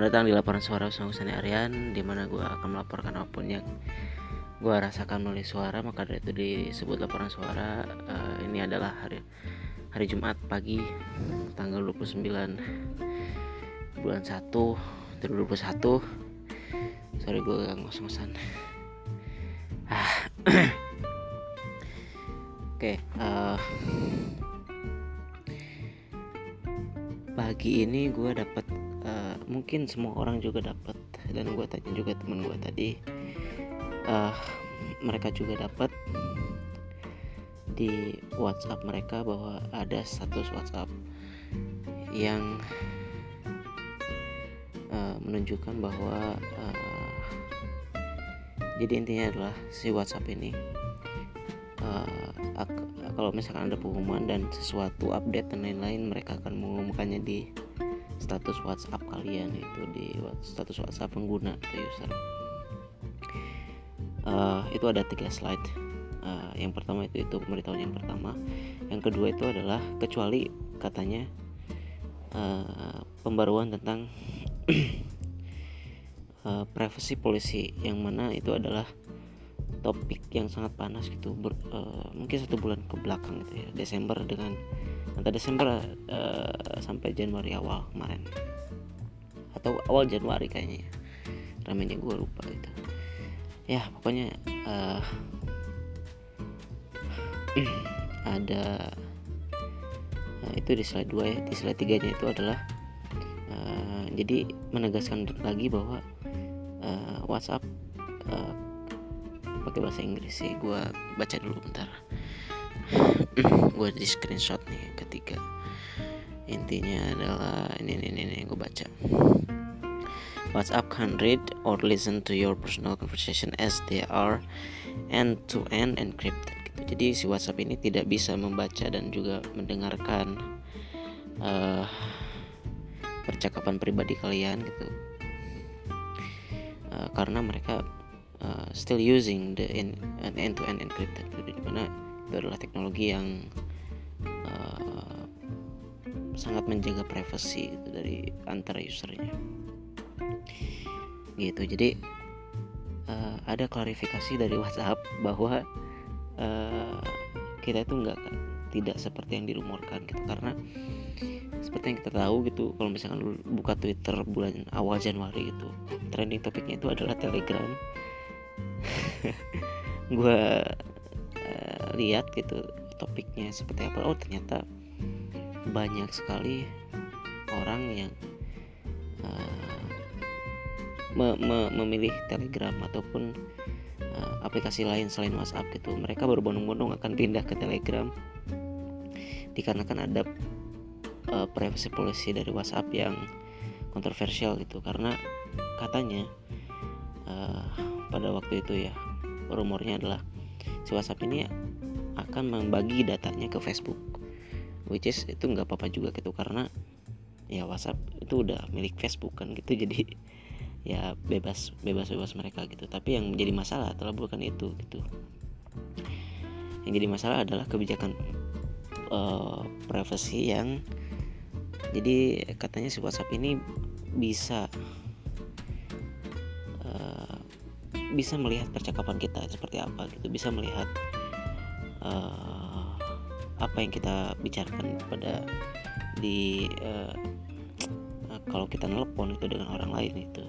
Selamat datang di laporan suara Usang Usani Aryan di mana gue akan melaporkan apa pun yang gue rasakan melalui suara maka dari itu disebut laporan suara. Uh, ini adalah hari hari Jumat pagi tanggal 29 bulan 1 2021 sorry gue gak ngos-ngosan. Ah oke okay, uh, pagi ini gue dapat mungkin semua orang juga dapat. Dan gue tanya juga teman gue tadi uh, mereka juga dapat di WhatsApp mereka bahwa ada status WhatsApp yang uh, menunjukkan bahwa uh, jadi intinya adalah si WhatsApp ini uh, kalau misalkan ada pengumuman dan sesuatu update dan lain-lain mereka akan mengumumkannya di status WhatsApp kalian itu di status WhatsApp pengguna atau user. Uh, itu ada tiga slide. Uh, yang pertama itu itu pemberitahuan yang pertama. Yang kedua itu adalah kecuali katanya uh, pembaruan tentang uh, privacy policy yang mana itu adalah topik yang sangat panas gitu ber, uh, mungkin satu bulan ke belakang gitu ya Desember dengan antara Desember uh, sampai Januari awal kemarin atau awal Januari kayaknya ya. Ramenya gue lupa gitu. Ya pokoknya uh, ada uh, itu di slide 2 ya. Di slide 3 nya itu adalah uh, jadi menegaskan lagi bahwa uh, WhatsApp pakai bahasa Inggris sih. Gue baca dulu bentar. Gue di screenshot nih ketiga intinya adalah ini ini ini, gue baca. WhatsApp can read or listen to your personal conversation as they are end to end encrypted gitu. jadi si WhatsApp ini tidak bisa membaca dan juga mendengarkan uh, percakapan pribadi kalian gitu. Uh, karena mereka uh, still using the in, end to end encrypted gitu. Di mana itu adalah teknologi yang uh, sangat menjaga privasi gitu dari antara usernya. Gitu jadi uh, ada klarifikasi dari WhatsApp bahwa uh, kita itu enggak tidak seperti yang dirumorkan gitu. Karena seperti yang kita tahu gitu kalau misalkan lu buka Twitter bulan awal Januari gitu trending topiknya itu adalah Telegram. Gue uh, lihat gitu topiknya seperti apa. Oh ternyata banyak sekali orang yang uh, me me memilih Telegram ataupun uh, aplikasi lain selain WhatsApp gitu. Mereka berbondong-bondong akan pindah ke Telegram dikarenakan ada uh, privacy policy dari WhatsApp yang kontroversial gitu. Karena katanya uh, pada waktu itu ya rumornya adalah si WhatsApp ini akan membagi datanya ke Facebook which is itu nggak apa-apa juga gitu karena ya WhatsApp itu udah milik Facebook kan gitu. Jadi ya bebas bebas bebas mereka gitu. Tapi yang menjadi masalah adalah bukan itu gitu. Yang jadi masalah adalah kebijakan uh, privacy yang jadi katanya si WhatsApp ini bisa bisa melihat percakapan kita seperti apa gitu bisa melihat uh, apa yang kita bicarakan pada di uh, kalau kita nelpon itu dengan orang lain itu.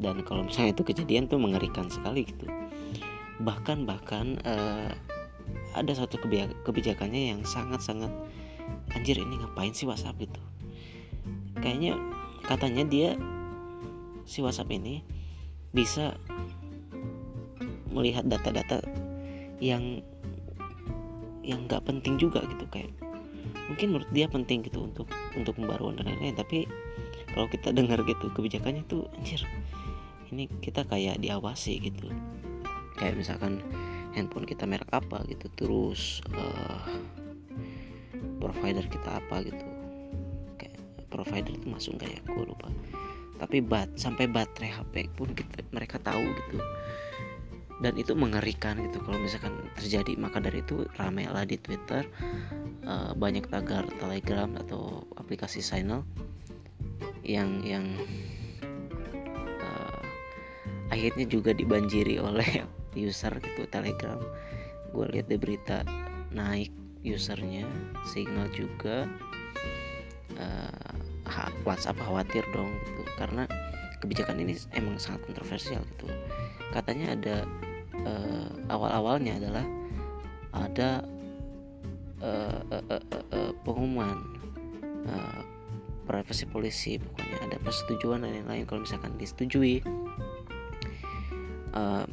Dan kalau misalnya itu kejadian tuh mengerikan sekali gitu. Bahkan bahkan uh, ada satu kebijakannya yang sangat sangat anjir ini ngapain sih WhatsApp? itu kayaknya katanya dia si WhatsApp ini bisa melihat data-data yang yang nggak penting juga gitu kayak mungkin menurut dia penting gitu untuk untuk pembaruan dan lain-lain tapi kalau kita dengar gitu kebijakannya tuh anjir ini kita kayak diawasi gitu. Kayak misalkan handphone kita merek apa gitu terus uh, provider kita apa gitu. Kayak provider itu masuk kayak gue lupa. Tapi bat sampai baterai HP pun kita mereka tahu gitu dan itu mengerikan gitu. Kalau misalkan terjadi maka dari itu ramailah di Twitter uh, banyak tagar Telegram atau aplikasi Signal yang yang akhirnya juga dibanjiri oleh user gitu Telegram. Gue lihat di berita naik usernya signal juga uh, WhatsApp khawatir dong gitu. Karena kebijakan ini emang sangat kontroversial gitu. Katanya ada uh, awal-awalnya adalah ada uh, uh, uh, uh, pengumuman uh, privasi polisi pokoknya ada persetujuan dan lain-lain. Kalau misalkan disetujui uh,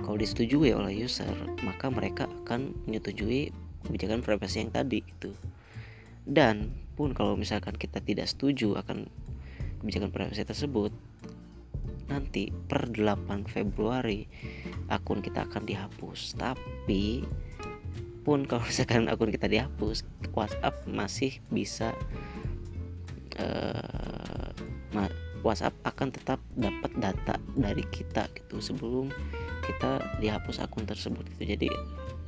kalau disetujui oleh user maka mereka akan menyetujui kebijakan privasi yang tadi itu dan pun kalau misalkan kita tidak setuju akan kebijakan privasi tersebut nanti per 8 Februari akun kita akan dihapus. Tapi pun kalau misalkan akun kita dihapus WhatsApp masih bisa uh, WhatsApp akan tetap dapat data dari kita gitu sebelum kita dihapus akun tersebut itu jadi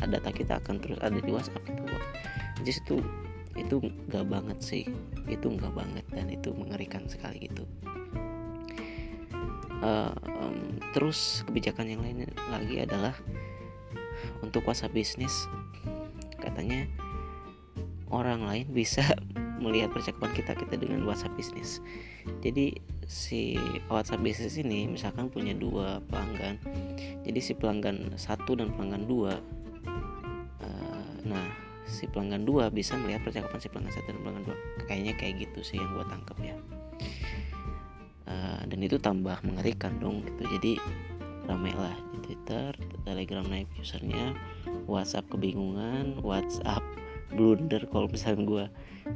data kita akan terus ada di WhatsApp gitu. Jadi itu itu nggak banget sih. Itu nggak banget dan itu mengerikan sekali gitu um, terus kebijakan yang lain lagi adalah untuk WhatsApp bisnis. Katanya orang lain bisa melihat percakapan kita kita dengan WhatsApp bisnis. Jadi si WhatsApp bisnis ini misalkan punya dua pelanggan. Jadi si pelanggan satu dan pelanggan dua uh, nah si pelanggan dua bisa melihat percakapan si pelanggan satu dan pelanggan dua. Kayaknya kayak gitu sih yang gue tangkap ya dan itu tambah mengerikan dong gitu. Jadi ramai lah di Twitter Telegram naik usernya WhatsApp kebingungan WhatsApp blunder kalau misalnya gue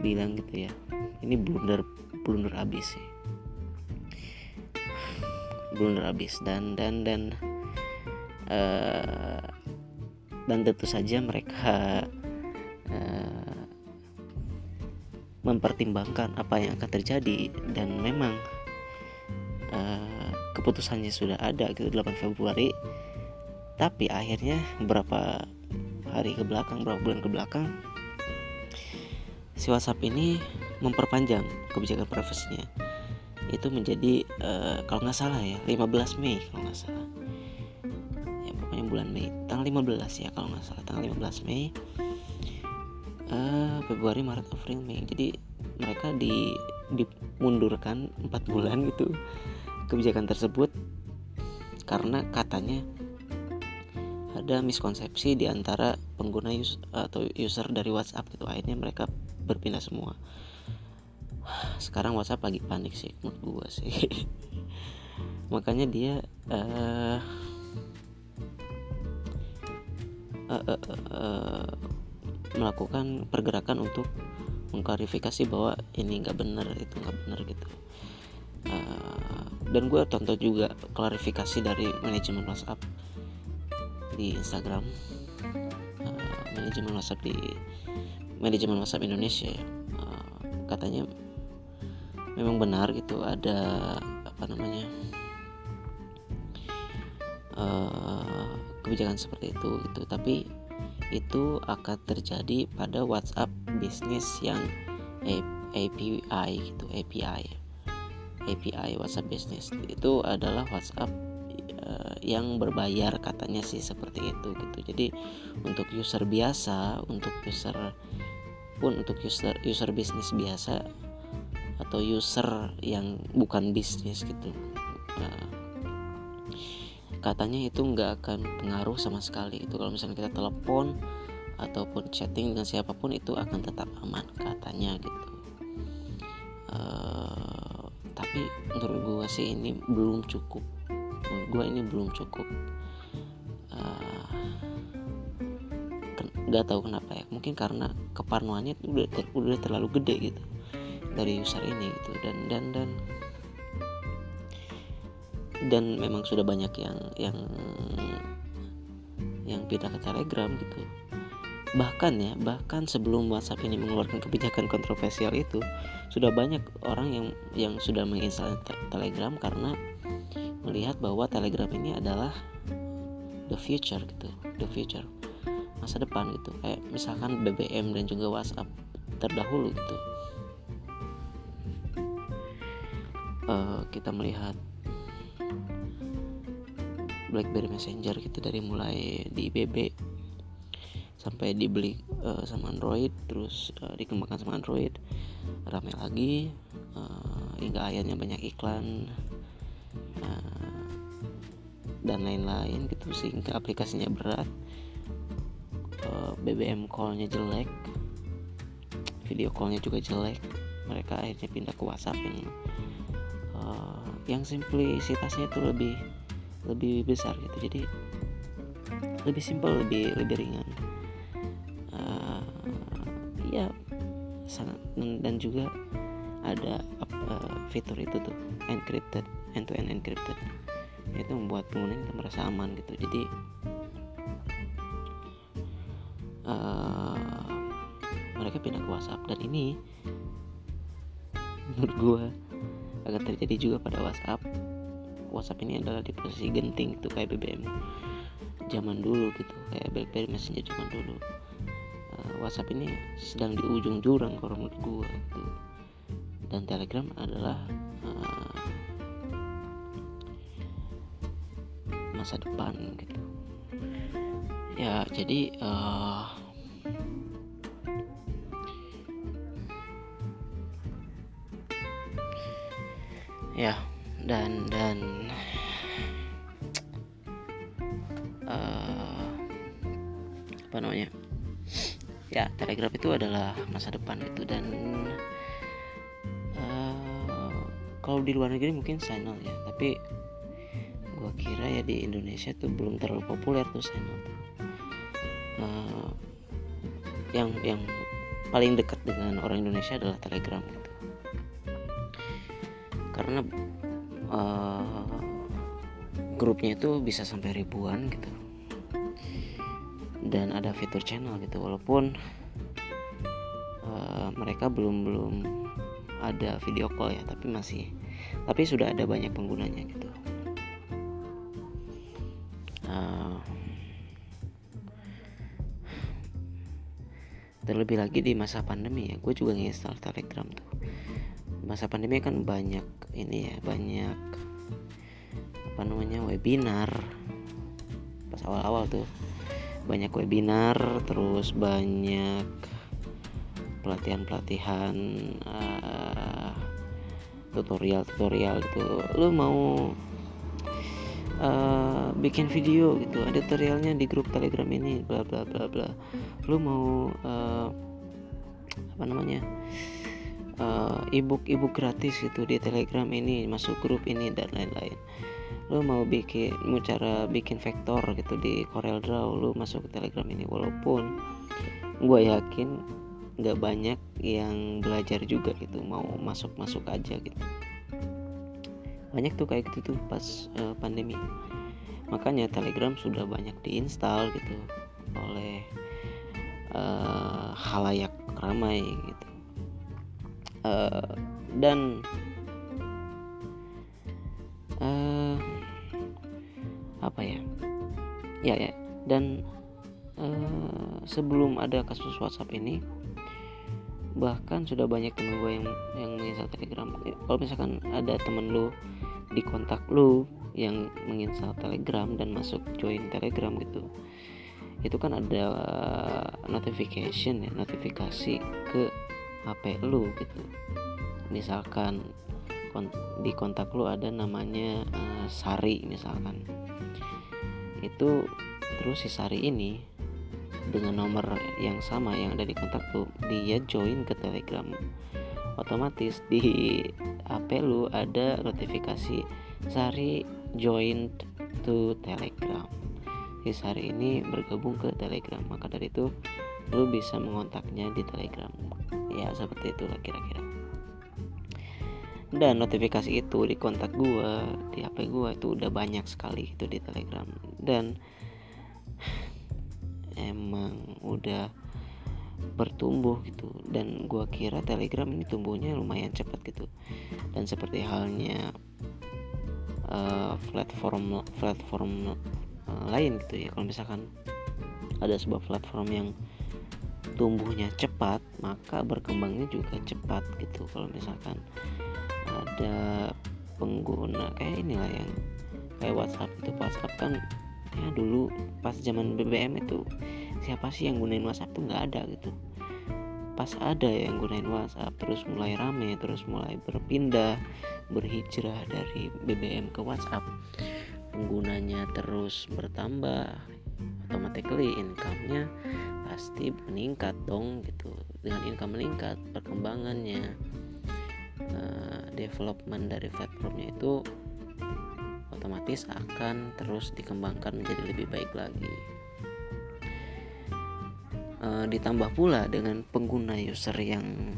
bilang gitu ya. Ini blunder blunder abis sih. Blunder abis. Dan dan dan uh, dan tentu saja mereka Eh, mempertimbangkan apa yang akan terjadi. Dan memang uh, keputusannya sudah ada gitu 8 Februari. Tapi akhirnya beberapa hari ke belakang beberapa bulan ke belakang si WhatsApp ini memperpanjang kebijakan privasinya. Itu menjadi uh, kalau nggak salah ya 15 Mei kalau nggak salah. Ya pokoknya bulan Mei tanggal 15 ya kalau nggak salah tanggal 15 Mei. Uh, Februari Maret April Mei. Jadi mereka di dimundurkan empat bulan gitu kebijakan tersebut karena katanya ada miskonsepsi di antara pengguna us atau user dari WhatsApp gitu. Akhirnya mereka berpindah semua. Sekarang WhatsApp lagi panik sih menurut gua sih. Makanya dia uh, uh, uh, uh, uh, melakukan pergerakan untuk mengklarifikasi bahwa ini nggak benar itu nggak benar gitu. Uh, dan gue tonton juga klarifikasi dari manajemen WhatsApp di Instagram. Uh, manajemen WhatsApp di manajemen WhatsApp Indonesia uh, katanya memang benar gitu ada apa namanya uh, kebijakan seperti itu gitu. Tapi itu akan terjadi pada WhatsApp bisnis yang API gitu API API WhatsApp bisnis itu adalah WhatsApp uh, yang berbayar katanya sih seperti itu gitu. Jadi untuk user biasa untuk user pun untuk user user bisnis biasa atau user yang bukan bisnis gitu. Uh, katanya itu nggak akan pengaruh sama sekali itu kalau misalnya kita telepon ataupun chatting dengan siapa pun itu akan tetap aman katanya gitu. Uh, tapi menurut gue sih ini belum cukup. Menurut gue ini belum cukup. Uh, nggak tahu kenapa ya. Mungkin karena keparnoannya udah, ter, udah terlalu gede gitu dari user ini gitu. Dan dan dan dan memang sudah banyak yang yang yang pindah ke Telegram gitu bahkan ya bahkan sebelum WhatsApp ini mengeluarkan kebijakan kontroversial itu sudah banyak orang yang yang sudah menginstal te Telegram karena melihat bahwa Telegram ini adalah the future gitu the future masa depan gitu. Kayak misalkan BBM dan juga WhatsApp terdahulu gitu. Uh, kita melihat BlackBerry Messenger gitu dari mulai di BB sampai dibeli uh, sama Android terus uh, dikembangkan sama Android. Rame lagi uh, hingga akhirnya banyak iklan uh, dan lain-lain gitu sehingga aplikasinya berat. BBM callnya jelek video callnya juga jelek mereka akhirnya pindah ke WhatsApp yang uh, yang simplisitasnya itu lebih lebih besar gitu. Jadi lebih simpel lebih lebih ringan dan juga ada uh, fitur itu tuh encrypted end to end encrypted. Itu membuat pengguna itu merasa aman gitu. Jadi uh, mereka pindah ke WhatsApp. Dan ini menurut gue akan terjadi juga pada WhatsApp. WhatsApp ini adalah di posisi genting itu kayak BBM zaman dulu gitu. Kayak BlackBerry Messenger zaman dulu WhatsApp ini sedang di ujung jurang kalau menurut gue gitu. dan Telegram adalah uh, masa depan gitu ya jadi uh, ya dan dan uh, apa namanya ya telegram itu adalah masa depan itu dan uh, kalau di luar negeri mungkin channel ya tapi gua kira ya di Indonesia tuh belum terlalu populer tuh tuh uh, yang yang paling dekat dengan orang Indonesia adalah telegram gitu. Karena uh, grupnya itu bisa sampai ribuan gitu dan ada fitur channel gitu. Walaupun uh, mereka belum belum ada video call ya tapi masih tapi sudah ada banyak penggunanya gitu. Uh, terlebih lagi di masa pandemi ya gue juga nginstal telegram tuh. Masa pandemi kan banyak ini ya banyak apa namanya webinar. Pas awal-awal tuh banyak webinar terus banyak pelatihan-pelatihan uh, tutorial-tutorial gitu. Lu mau uh, bikin video gitu ada tutorialnya di grup telegram ini bla bla bla bla. Lu mau uh, apa namanya uh, ebook ebook gratis gitu di telegram ini masuk grup ini dan lain-lain lo mau bikin mau cara bikin vektor gitu di Corel Draw lo masuk ke telegram ini. Walaupun gue yakin nggak banyak yang belajar juga gitu mau masuk masuk aja gitu. Banyak tuh kayak gitu tuh pas uh, pandemi. Makanya telegram sudah banyak diinstal gitu oleh uh, halayak ramai gitu. Uh, dan apa ya? Ya ya. Dan uh, sebelum ada kasus WhatsApp ini bahkan sudah banyak temen gue yang yang menginstal Telegram. Kalau misalkan ada temen lu di kontak lu yang menginstal Telegram dan masuk join Telegram gitu itu kan ada notification ya notifikasi ke HP lu gitu. Misalkan di kontak lu ada namanya uh, Sari misalkan itu terus si Sari ini dengan nomor yang sama yang ada di kontak tuh dia join ke Telegram. Otomatis di HP lu ada notifikasi Sari join to Telegram. Si Sari ini bergabung ke Telegram maka dari itu lu bisa mengontaknya di Telegram. Ya seperti itulah kira-kira dan notifikasi itu di kontak gua di HP gua itu udah banyak sekali itu di Telegram. Dan emang udah bertumbuh gitu. Dan gua kira Telegram ini tumbuhnya lumayan cepat gitu. Dan seperti halnya uh, platform platform uh, lain gitu ya. Kalau misalkan ada sebuah platform yang tumbuhnya cepat maka berkembangnya juga cepat gitu. Kalau misalkan ada pengguna kayak inilah yang kayak WhatsApp itu. WhatsApp kan ya dulu pas zaman BBM itu siapa sih yang gunain WhatsApp tuh? Nggak ada gitu. Pas ada yang gunain WhatsApp terus mulai rame terus mulai berpindah berhijrah dari BBM ke WhatsApp penggunanya terus bertambah automatically income-nya pasti meningkat dong gitu. Dengan income meningkat perkembangannya development dari platformnya itu otomatis akan terus dikembangkan menjadi lebih baik lagi. Uh, ditambah pula dengan pengguna user yang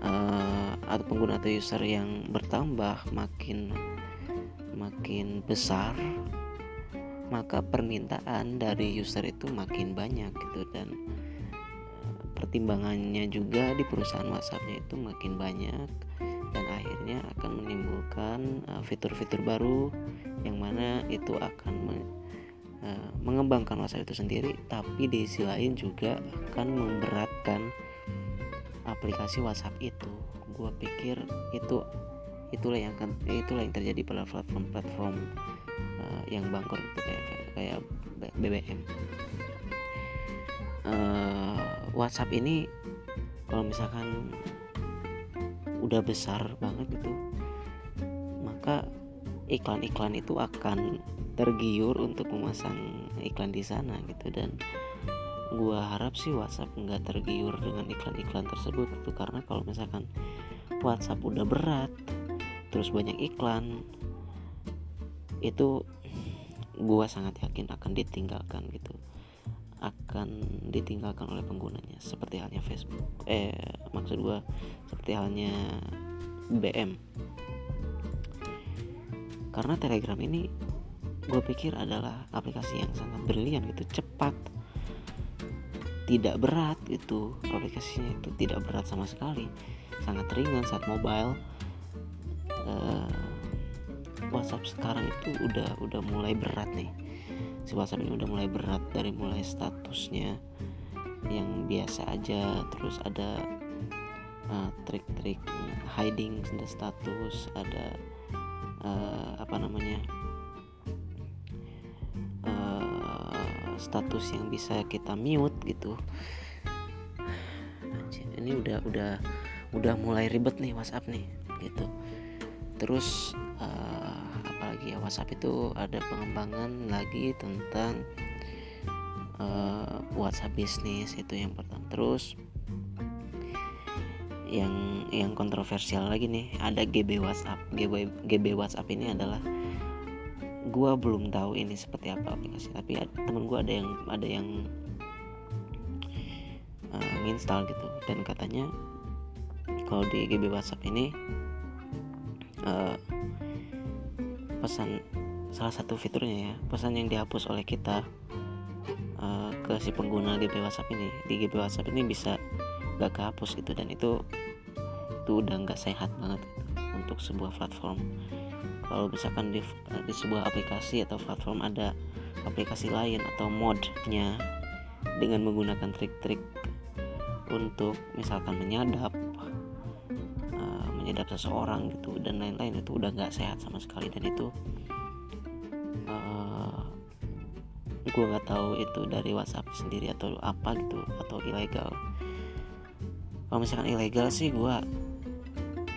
uh, atau pengguna atau user yang bertambah makin makin besar maka permintaan dari user itu makin banyak gitu. Dan eh, pertimbangannya juga di perusahaan WhatsAppnya itu makin banyak dan akhirnya akan menimbulkan eh, fitur-fitur baru yang mana itu akan me, uh, mengembangkan WhatsApp itu sendiri tapi di sisi lain juga akan memberatkan aplikasi WhatsApp itu. Gue pikir itu itulah yang akan itulah yang terjadi pada platform-platform uh, yang bangkrut itu kayak kayak BBM uh, WhatsApp ini kalau misalkan udah besar banget itu maka iklan-iklan itu akan tergiur untuk memasang iklan di sana gitu. Dan gua harap sih WhatsApp nggak tergiur dengan iklan-iklan tersebut itu karena kalau misalkan WhatsApp udah berat terus banyak iklan itu gua sangat yakin akan ditinggalkan gitu akan ditinggalkan oleh penggunanya. Seperti halnya Facebook eh maksud gua seperti halnya BM karena Telegram ini gue pikir adalah aplikasi yang sangat brilian gitu cepat tidak berat gitu. Aplikasinya itu tidak berat sama sekali sangat ringan saat mobile. Uh, WhatsApp sekarang itu udah udah mulai berat nih si WhatsApp ini udah mulai berat dari mulai statusnya yang biasa aja. Terus ada uh, trik-trik hiding the status ada uh, apa namanya uh, status yang bisa kita mute gitu. Ini udah udah udah mulai ribet nih WhatsApp nih gitu. Terus uh, apalagi ya WhatsApp itu ada pengembangan lagi tentang uh, WhatsApp bisnis itu yang pertama. Terus yang yang kontroversial lagi nih ada GB WhatsApp. GB GB WhatsApp ini adalah gua belum tahu ini seperti apa aplikasi tapi temen gua ada yang ada yang uh, nginstal gitu. Dan katanya kalau di GB WhatsApp ini uh, pesan salah satu fiturnya ya pesan yang dihapus oleh kita uh, ke si pengguna GB WhatsApp ini. Di GB WhatsApp ini bisa gak kehapus gitu dan itu itu udah nggak sehat banget gitu, untuk sebuah platform. Kalau misalkan di, di sebuah aplikasi atau platform ada aplikasi lain atau modnya dengan menggunakan trik-trik untuk misalkan menyadap menyedap seseorang gitu dan lain-lain itu udah nggak sehat sama sekali. Dan itu uh, eh, gue nggak tahu itu dari WhatsApp sendiri atau apa gitu atau ilegal kalau misalkan ilegal sih gue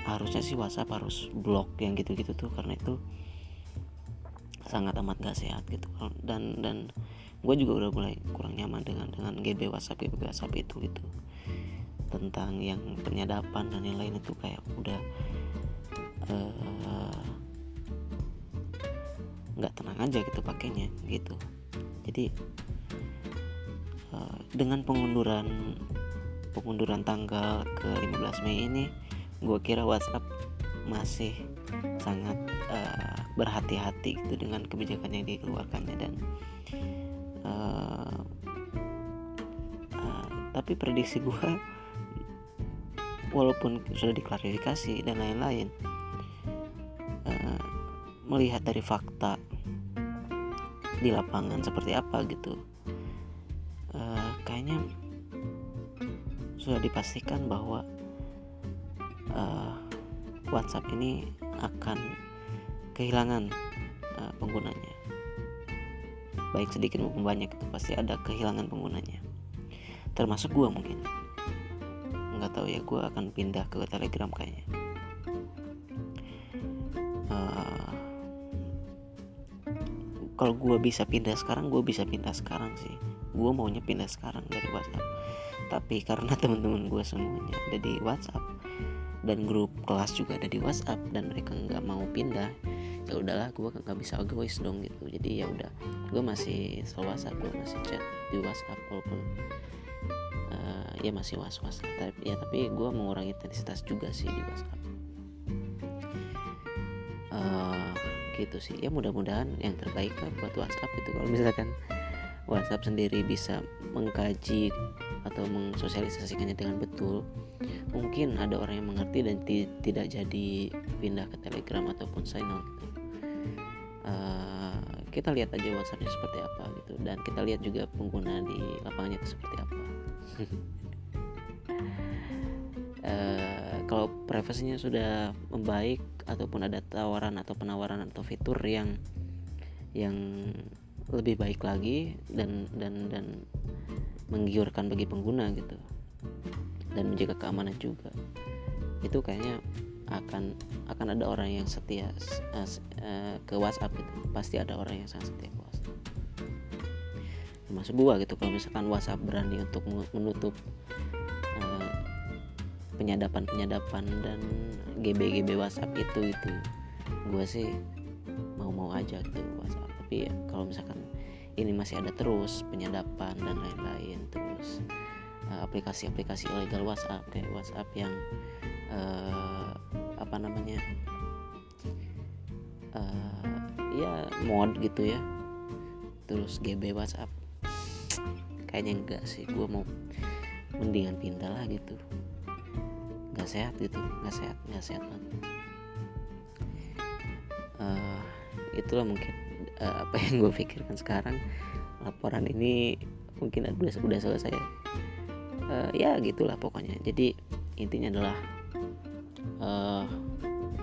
harusnya sih WhatsApp harus blok yang gitu-gitu tuh karena itu sangat amat gak sehat gitu. Dan dan gue juga udah mulai kurang nyaman dengan dengan GB WhatsApp GB WhatsApp itu gitu tentang yang penyadapan dan yang lain itu kayak udah eh, nggak uh, tenang aja gitu pakainya gitu. Jadi uh, dengan pengunduran pengunduran tanggal ke 15 Mei ini gue kira WhatsApp masih sangat uh, berhati-hati gitu dengan kebijakan yang dikeluarkannya dan uh, uh, tapi prediksi gue walaupun sudah diklarifikasi dan lain-lain uh, melihat dari fakta di lapangan seperti apa gitu uh, kayaknya sudah dipastikan bahwa uh, WhatsApp ini akan kehilangan uh, penggunanya. Baik sedikit maupun banyak itu pasti ada kehilangan penggunanya. Termasuk gue mungkin tahu ya gue akan pindah ke telegram kayaknya. Uh, kalau gue bisa pindah sekarang gue bisa pindah sekarang sih. Gue maunya pindah sekarang dari WhatsApp. Tapi karena teman-teman gue semuanya ada di WhatsApp dan grup kelas juga ada di WhatsApp dan mereka nggak mau pindah ya udahlah gue nggak bisa egois dong gitu. Jadi ya udah gue masih WhatsApp gue masih chat di WhatsApp walaupun ya masih was was tapi ya tapi gue mengurangi intensitas juga sih di WhatsApp. Uh, gitu sih. Ya mudah-mudahan yang terbaik lah buat WhatsApp itu kalau misalkan WhatsApp sendiri bisa mengkaji atau mensosialisasikannya dengan betul mungkin ada orang yang mengerti dan tidak jadi pindah ke Telegram ataupun Signal gitu. Uh, kita lihat aja WhatsAppnya seperti apa gitu. Dan kita lihat juga pengguna di lapangannya itu seperti apa. uh, kalau privasinya sudah membaik ataupun ada tawaran atau penawaran atau fitur yang yang lebih baik lagi dan dan dan menggiurkan bagi pengguna gitu. Dan menjaga keamanan juga. Itu kayaknya akan akan ada orang yang setia uh, ke WhatsApp gitu. Pasti ada orang yang sangat setia ke WhatsApp. Termasuk gua gitu kalau misalkan WhatsApp berani untuk menutup penyadapan penyadapan dan GB GB WhatsApp itu itu gua sih mau mau aja gitu WhatsApp. Tapi ya, kalau misalkan ini masih ada terus penyadapan dan lain-lain terus eh, aplikasi-aplikasi uh, ilegal WhatsApp kayak WhatsApp yang uh, apa namanya uh, ya mod gitu ya. Terus GB WhatsApp. Kayaknya enggak sih gue mau mendingan pindah lah gitu sehat gitu nggak sehat nggak sehat banget. Uh, itulah mungkin uh, apa yang gue pikirkan sekarang. Laporan ini mungkin udah udah selesai. Uh, ya gitulah pokoknya. Jadi intinya adalah uh,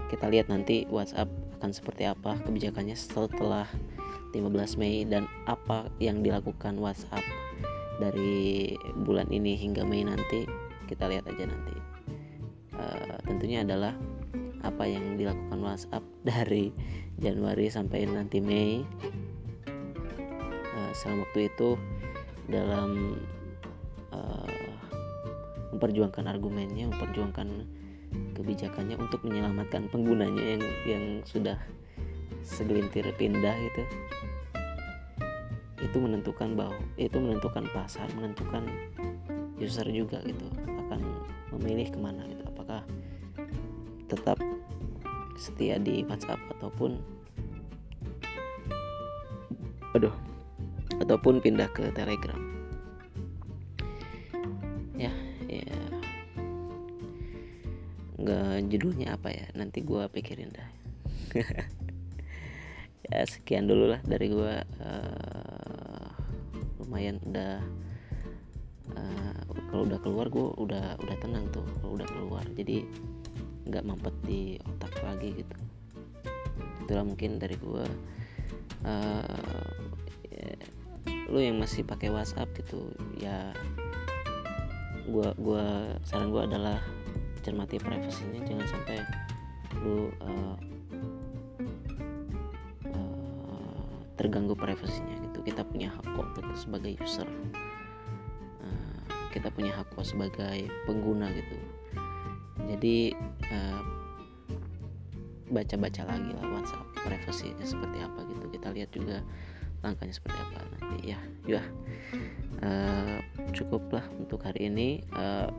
kita lihat nanti WhatsApp akan seperti apa kebijakannya setelah 15 Mei dan apa yang dilakukan WhatsApp dari bulan ini hingga Mei nanti. Kita lihat aja nanti tentunya adalah apa yang dilakukan WhatsApp dari Januari sampai nanti Mei. Uh, selama waktu itu dalam uh, memperjuangkan argumennya memperjuangkan kebijakannya untuk menyelamatkan penggunanya yang yang sudah segelintir pindah gitu. Itu menentukan bahwa itu menentukan pasar menentukan user juga gitu akan memilih ke mana gitu tetap setia di WhatsApp ataupun aduh ataupun pindah ke Telegram. Ya ya. Nggak judulnya apa ya? Nanti gue pikirin dah. Ya sekian dulu lah dari gue uh, lumayan udah uh, kalau udah keluar gue udah udah tenang tuh kalau udah keluar. Jadi nggak mampet di otak lagi gitu. Itulah mungkin dari gue uh, ya, lu yang masih pakai WhatsApp gitu ya gua gua saran gua adalah cermati privasinya jangan sampai lu uh, uh, terganggu privasinya gitu. Kita punya hak kok gitu sebagai user. Uh, kita punya hak kok sebagai pengguna gitu jadi uh, baca-baca lagi lah WhatsApp privasinya seperti apa gitu. Kita lihat juga langkahnya seperti apa nanti. Ya ya. Uh, cukuplah untuk hari ini. Uh,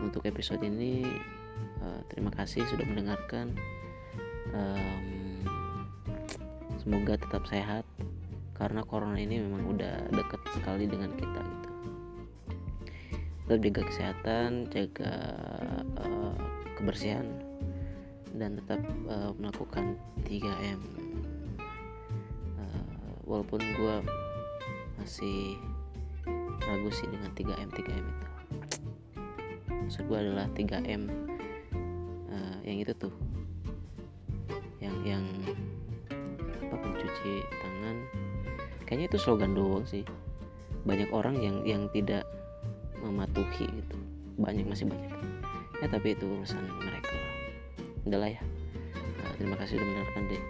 untuk episode ini uh, terima kasih sudah mendengarkan. Um, semoga tetap sehat karena corona ini memang udah deket sekali dengan kita gitu tetap jaga kesehatan jaga uh, kebersihan dan tetap uh, melakukan 3M uh, walaupun gue masih ragu sih dengan 3M 3M itu. Maksud gue adalah 3M uh, yang itu tuh. Yang yang cuci tangan. Kayaknya itu slogan doang sih. Banyak orang yang yang tidak mematuhi gitu banyak masih banyak. Ya tapi itu urusan mereka. Lah udahlah ya. Terima kasih sudah mendengarkan deh